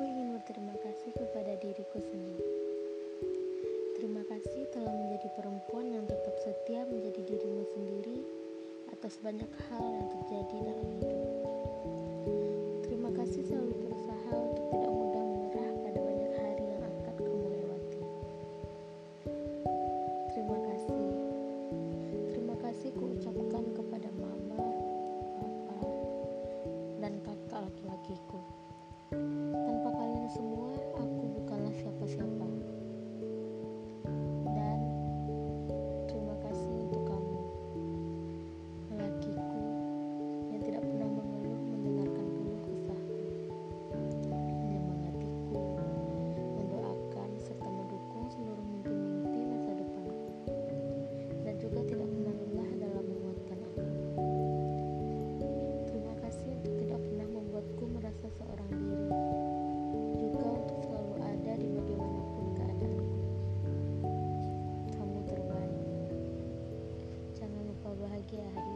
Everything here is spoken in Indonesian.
Aku ingin berterima kasih kepada diriku sendiri. Terima kasih telah menjadi perempuan yang tetap setia menjadi dirimu sendiri atas banyak hal yang terjadi किया है